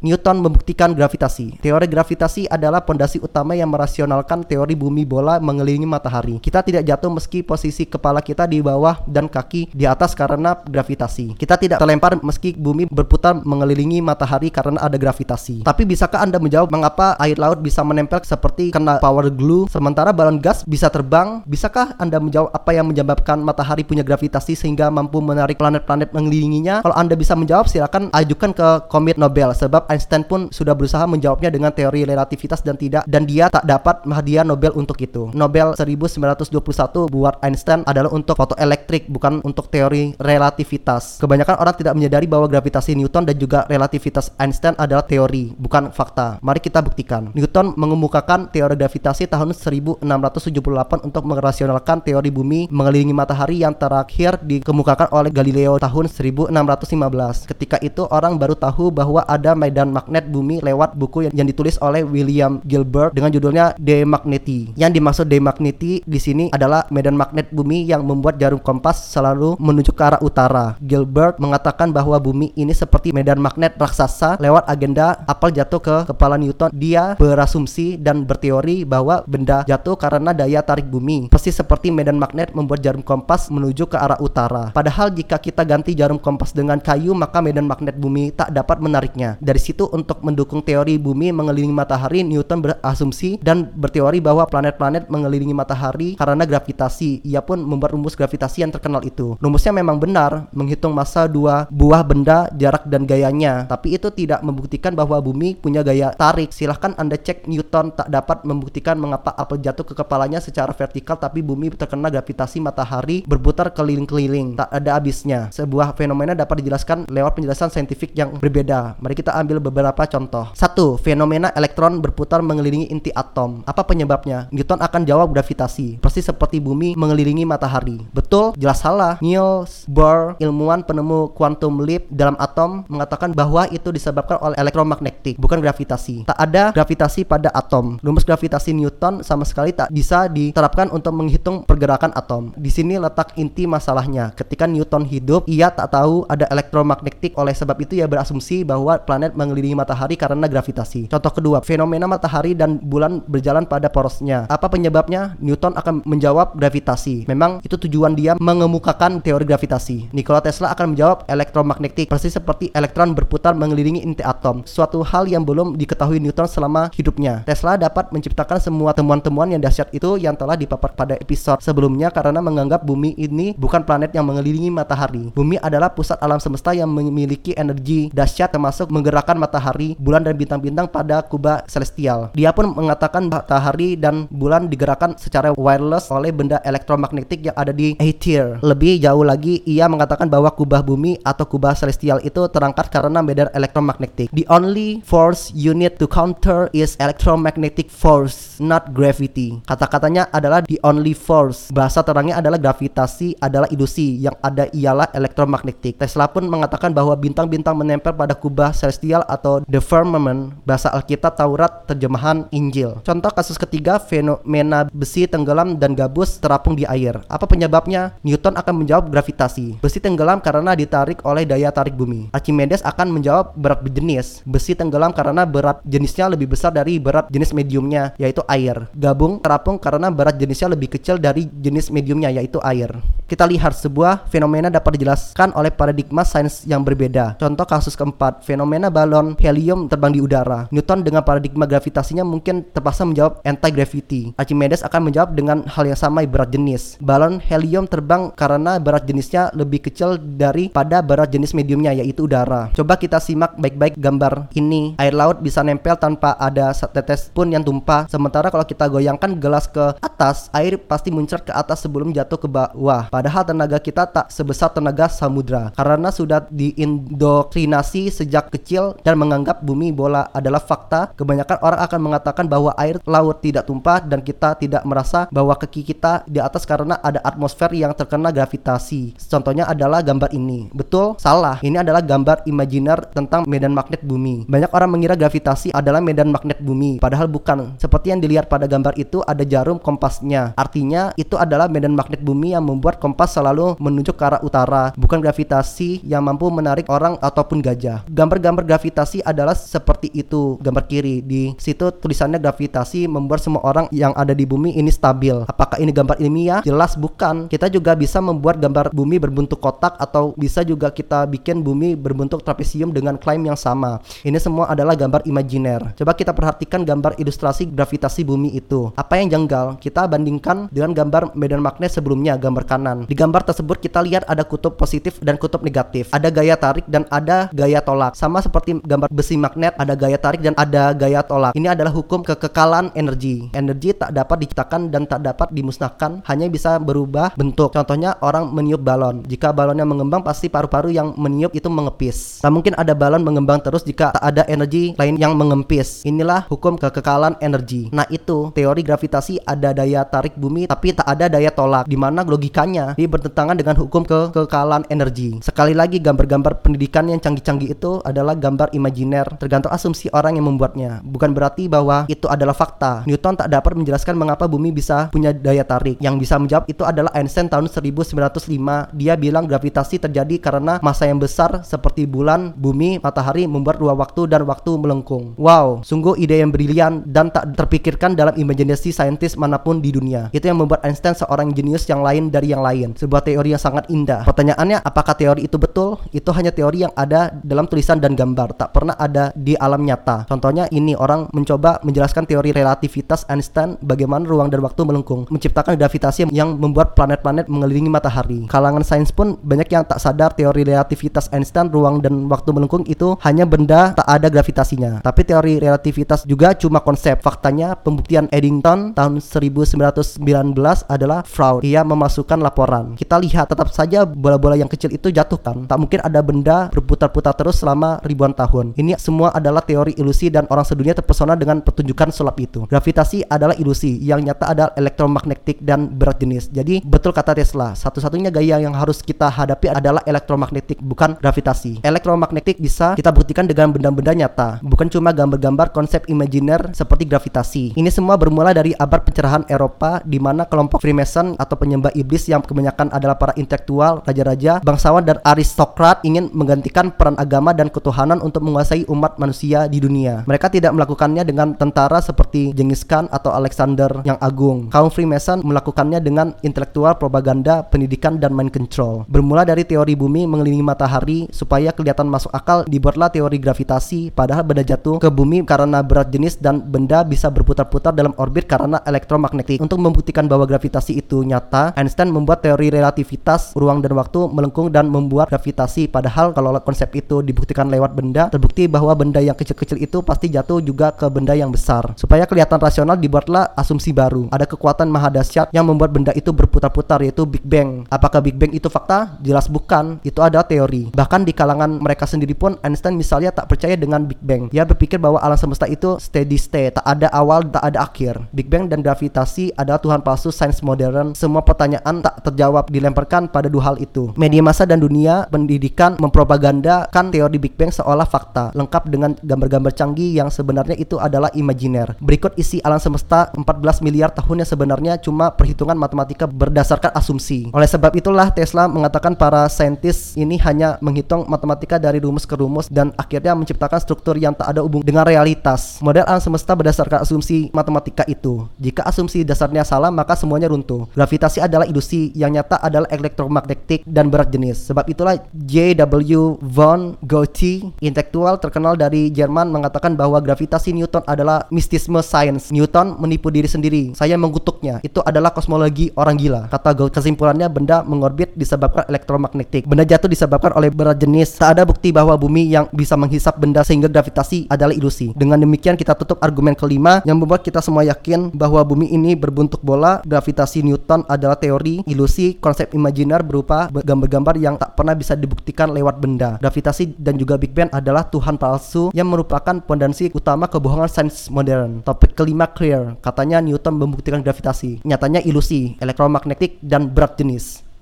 Newton membuktikan gravitasi. Teori gravitasi adalah pondasi utama yang merasionalkan teori bumi bola mengelilingi matahari. Kita tidak jatuh meski posisi kepala kita di bawah dan kaki di atas karena gravitasi. Kita tidak terlempar meski bumi berputar mengelilingi matahari karena ada gravitasi. Tapi bisakah Anda menjawab mengapa air laut bisa menempel seperti kena power glue sementara balon gas bisa terbang? Bisakah Anda menjawab apa yang menyebabkan matahari punya gravitasi sehingga mampu menarik planet-planet mengelilinginya? Kalau Anda bisa menjawab silakan ajukan ke komit Nobel sebab Einstein pun sudah berusaha menjawabnya dengan teori relativitas dan tidak dan dia tak dapat hadiah Nobel untuk itu. Nobel 1921 buat Einstein adalah untuk fotoelektrik bukan untuk teori relativitas. Kebanyakan orang tidak menyadari bahwa gravitasi Newton dan juga relativitas Einstein adalah teori, bukan fakta. Mari kita buktikan. Newton mengemukakan teori gravitasi tahun 1678 untuk merasionalkan teori bumi mengelilingi matahari yang terakhir dikemukakan oleh Galileo tahun 1615. Ketika itu orang baru tahu bahwa ada medan magnet bumi lewat buku yang, yang ditulis oleh William Gilbert dengan judulnya De Magneti. Yang dimaksud De Magneti di sini adalah medan magnet bumi yang membuat jarum kompas selalu menuju ke arah utara. Gilbert mengatakan bahwa bumi ini seperti medan magnet raksasa lewat agenda apel jatuh ke kepala Newton. Dia berasumsi dan berteori bahwa benda jatuh karena daya tarik bumi. Persis seperti medan magnet membuat jarum kompas menuju ke arah utara. Padahal jika kita ganti jarum kompas dengan kayu maka medan magnet bumi tak dapat menariknya. Dari situ untuk mendukung teori bumi mengelilingi matahari, Newton berasumsi dan berteori bahwa planet-planet mengelilingi matahari karena gravitasi. Ia pun membuat rumus gravitasi yang terkenal itu. Rumusnya memang benar, menghitung massa dua buah benda, jarak dan gayanya. Tapi itu tidak membuktikan bahwa bumi punya gaya tarik. Silahkan Anda cek Newton tak dapat membuktikan mengapa apel jatuh ke kepalanya secara vertikal tapi bumi terkena gravitasi matahari berputar keliling-keliling. Tak ada habisnya. Sebuah fenomena dapat dijelaskan lewat penjelasan saintifik yang berbeda. Mari kita ambil beberapa contoh. Satu, fenomena elektron berputar mengelilingi inti atom. Apa penyebabnya? Newton akan jawab gravitasi. Persis seperti bumi mengelilingi matahari. Betul? Jelas salah. Niels Bohr, ilmuwan penemu quantum leap dalam atom, mengatakan bahwa itu disebabkan oleh elektromagnetik, bukan gravitasi. Tak ada gravitasi pada atom. Rumus gravitasi Newton sama sekali tak bisa diterapkan untuk menghitung pergerakan atom. Di sini letak inti masalahnya. Ketika Newton hidup, ia tak tahu ada elektromagnetik. Oleh sebab itu ia berasumsi bahwa planet mengelilingi matahari karena gravitasi. Contoh kedua, fenomena matahari dan bulan berjalan pada porosnya. Apa penyebabnya? Newton akan menjawab gravitasi. Memang itu tujuan dia mengemukakan teori gravitasi. Nikola Tesla akan menjawab elektromagnetik, persis seperti elektron berputar mengelilingi inti atom. Suatu hal yang belum diketahui Newton selama hidupnya. Tesla dapat menciptakan semua temuan-temuan yang dahsyat itu yang telah dipaparkan pada episode sebelumnya karena menganggap bumi ini bukan planet yang mengelilingi matahari. Bumi adalah pusat alam semesta yang memiliki energi dahsyat termasuk menggerakkan matahari, bulan dan bintang-bintang pada kubah celestial. Dia pun mengatakan matahari dan bulan digerakkan secara wireless oleh benda elektromagnetik yang ada di Aether. Lebih jauh lagi, ia mengatakan bahwa kubah bumi atau kubah celestial itu terangkat karena medan elektromagnetik. The only force you need to counter is electromagnetic force, not gravity. Kata-katanya adalah the only force. Bahasa terangnya adalah gravitasi adalah ilusi, yang ada ialah elektromagnetik. Tesla pun mengatakan bahwa bintang-bintang menempel pada kubah celestial atau the firmament, bahasa Alkitab Taurat terjemahan Injil. Contoh kasus ketiga, fenomena besi tenggelam dan gabus terapung di air. Apa penyebabnya? Newton akan menjawab gravitasi. Besi tenggelam karena ditarik oleh daya tarik bumi. Archimedes akan menjawab berat berjenis. Besi tenggelam karena berat jenisnya lebih besar dari berat jenis mediumnya, yaitu air. Gabung terapung karena berat jenisnya lebih kecil dari jenis mediumnya, yaitu air. Kita lihat sebuah fenomena dapat dijelaskan oleh paradigma sains yang berbeda. Contoh kasus keempat, fenomena balon helium terbang di udara. Newton dengan paradigma gravitasinya mungkin terpaksa menjawab anti-gravity. Archimedes akan menjawab dengan hal yang sama berat jenis. Balon helium terbang karena berat jenisnya lebih kecil daripada berat jenis mediumnya yaitu udara. Coba kita simak baik-baik gambar ini. Air laut bisa nempel tanpa ada setetes pun yang tumpah. Sementara kalau kita goyangkan gelas ke atas, air pasti muncrat ke atas sebelum jatuh ke bawah. Padahal tenaga kita tak sebesar tenaga samudra karena sudah diindoktrinasi sejak kecil dan menganggap bumi bola adalah fakta. Kebanyakan orang akan mengatakan bahwa air laut tidak tumpah dan kita tidak merasa bahwa kaki kita di atas karena ada atmosfer yang terkena gravitasi. Contohnya adalah gambar ini. Betul? Salah. Ini adalah gambar imajiner tentang medan magnet bumi. Banyak orang mengira gravitasi adalah medan magnet bumi, padahal bukan. Seperti yang dilihat pada gambar itu ada jarum kompasnya. Artinya itu adalah medan magnet bumi yang membuat kompas selalu menunjuk ke arah utara, bukan gravitasi yang mampu menarik orang ataupun gajah. Gambar-gambar gravitasi gravitasi adalah seperti itu. Gambar kiri di situ tulisannya gravitasi membuat semua orang yang ada di bumi ini stabil. Apakah ini gambar ilmiah? Jelas bukan. Kita juga bisa membuat gambar bumi berbentuk kotak atau bisa juga kita bikin bumi berbentuk trapesium dengan klaim yang sama. Ini semua adalah gambar imajiner. Coba kita perhatikan gambar ilustrasi gravitasi bumi itu. Apa yang janggal? Kita bandingkan dengan gambar medan magnet sebelumnya gambar kanan. Di gambar tersebut kita lihat ada kutub positif dan kutub negatif. Ada gaya tarik dan ada gaya tolak. Sama seperti gambar besi magnet ada gaya tarik dan ada gaya tolak. Ini adalah hukum kekekalan energi. Energi tak dapat diciptakan dan tak dapat dimusnahkan, hanya bisa berubah bentuk. Contohnya orang meniup balon. Jika balonnya mengembang pasti paru-paru yang meniup itu mengepis. Tak mungkin ada balon mengembang terus jika tak ada energi lain yang mengempis. Inilah hukum kekekalan energi. Nah, itu teori gravitasi ada daya tarik bumi tapi tak ada daya tolak. Di mana logikanya ini bertentangan dengan hukum kekekalan energi. Sekali lagi gambar-gambar pendidikan yang canggih-canggih itu adalah gambar imajiner tergantung asumsi orang yang membuatnya. Bukan berarti bahwa itu adalah fakta. Newton tak dapat menjelaskan mengapa bumi bisa punya daya tarik. Yang bisa menjawab itu adalah Einstein tahun 1905. Dia bilang gravitasi terjadi karena masa yang besar seperti bulan, bumi, matahari membuat dua waktu dan waktu melengkung. Wow, sungguh ide yang brilian dan tak terpikirkan dalam imajinasi saintis mana pun di dunia. Itu yang membuat Einstein seorang jenius yang lain dari yang lain. Sebuah teori yang sangat indah. Pertanyaannya, apakah teori itu betul? Itu hanya teori yang ada dalam tulisan dan gambar, tak pernah ada di alam nyata. Contohnya ini orang mencoba menjelaskan teori relativitas Einstein bagaimana ruang dan waktu melengkung, menciptakan gravitasi yang membuat planet-planet mengelilingi matahari. Kalangan sains pun banyak yang tak sadar teori relativitas Einstein ruang dan waktu melengkung itu hanya benda tak ada gravitasinya. Tapi teori relativitas juga cuma konsep. Faktanya pembuktian Eddington tahun 1919 adalah fraud. Ia memasukkan laporan. Kita lihat tetap saja bola-bola yang kecil itu jatuhkan. Tak mungkin ada benda berputar-putar terus selama ribuan tahun. Ini semua adalah teori ilusi dan orang sedunia terpesona dengan pertunjukan sulap itu. Gravitasi adalah ilusi, yang nyata adalah elektromagnetik dan berat jenis. Jadi betul kata Tesla, satu-satunya gaya yang harus kita hadapi adalah elektromagnetik, bukan gravitasi. Elektromagnetik bisa kita buktikan dengan benda-benda nyata, bukan cuma gambar-gambar konsep imajiner seperti gravitasi. Ini semua bermula dari abad pencerahan Eropa di mana kelompok Freemason atau penyembah iblis yang kebanyakan adalah para intelektual, raja-raja, bangsawan dan aristokrat ingin menggantikan peran agama dan ketuhanan untuk menguasai umat manusia di dunia. Mereka tidak melakukannya dengan tentara seperti Genghis Khan atau Alexander yang agung. Kaum Freemason melakukannya dengan intelektual, propaganda, pendidikan, dan mind control. Bermula dari teori bumi mengelilingi matahari supaya kelihatan masuk akal, dibuatlah teori gravitasi, padahal benda jatuh ke bumi karena berat jenis dan benda bisa berputar-putar dalam orbit karena elektromagnetik. Untuk membuktikan bahwa gravitasi itu nyata, Einstein membuat teori relativitas, ruang dan waktu melengkung dan membuat gravitasi. Padahal kalau konsep itu dibuktikan lewat benda, terbukti bahwa benda yang kecil-kecil itu pasti jatuh juga ke benda yang besar. Supaya kelihatan rasional dibuatlah asumsi baru. Ada kekuatan maha dahsyat yang membuat benda itu berputar-putar yaitu Big Bang. Apakah Big Bang itu fakta? Jelas bukan. Itu ada teori. Bahkan di kalangan mereka sendiri pun Einstein misalnya tak percaya dengan Big Bang. Dia berpikir bahwa alam semesta itu steady state, tak ada awal, tak ada akhir. Big Bang dan gravitasi adalah Tuhan palsu sains modern. Semua pertanyaan tak terjawab dilemparkan pada dua hal itu. Media massa dan dunia pendidikan mempropagandakan teori Big Bang seolah fakta, lengkap dengan gambar-gambar canggih yang sebenarnya itu adalah imajiner. Berikut isi alam semesta 14 miliar tahun yang sebenarnya cuma perhitungan matematika berdasarkan asumsi. Oleh sebab itulah Tesla mengatakan para saintis ini hanya menghitung matematika dari rumus ke rumus dan akhirnya menciptakan struktur yang tak ada hubung dengan realitas. Model alam semesta berdasarkan asumsi matematika itu. Jika asumsi dasarnya salah, maka semuanya runtuh. Gravitasi adalah ilusi, yang nyata adalah elektromagnetik dan berat jenis. Sebab itulah J.W. von Goethe, intelektual terkenal dari Jerman mengatakan bahwa gravitasi Newton adalah mistisme sains. Newton menipu diri sendiri. Saya mengutuknya. Itu adalah kosmologi orang gila. Kata Goethe kesimpulannya benda mengorbit disebabkan elektromagnetik. Benda jatuh disebabkan oleh berat jenis. Tak ada bukti bahwa bumi yang bisa menghisap benda sehingga gravitasi adalah ilusi. Dengan demikian kita tutup argumen kelima yang membuat kita semua yakin bahwa bumi ini berbentuk bola. Gravitasi Newton adalah teori, ilusi, konsep imajiner berupa gambar-gambar yang tak pernah bisa dibuktikan lewat benda. Gravitasi dan juga Big Bang adalah Tuhan palsu yang merupakan pondasi utama kebohongan sains modern. Topik kelima clear. Katanya Newton membuktikan gravitasi. Nyatanya ilusi, elektromagnetik dan berat jenis.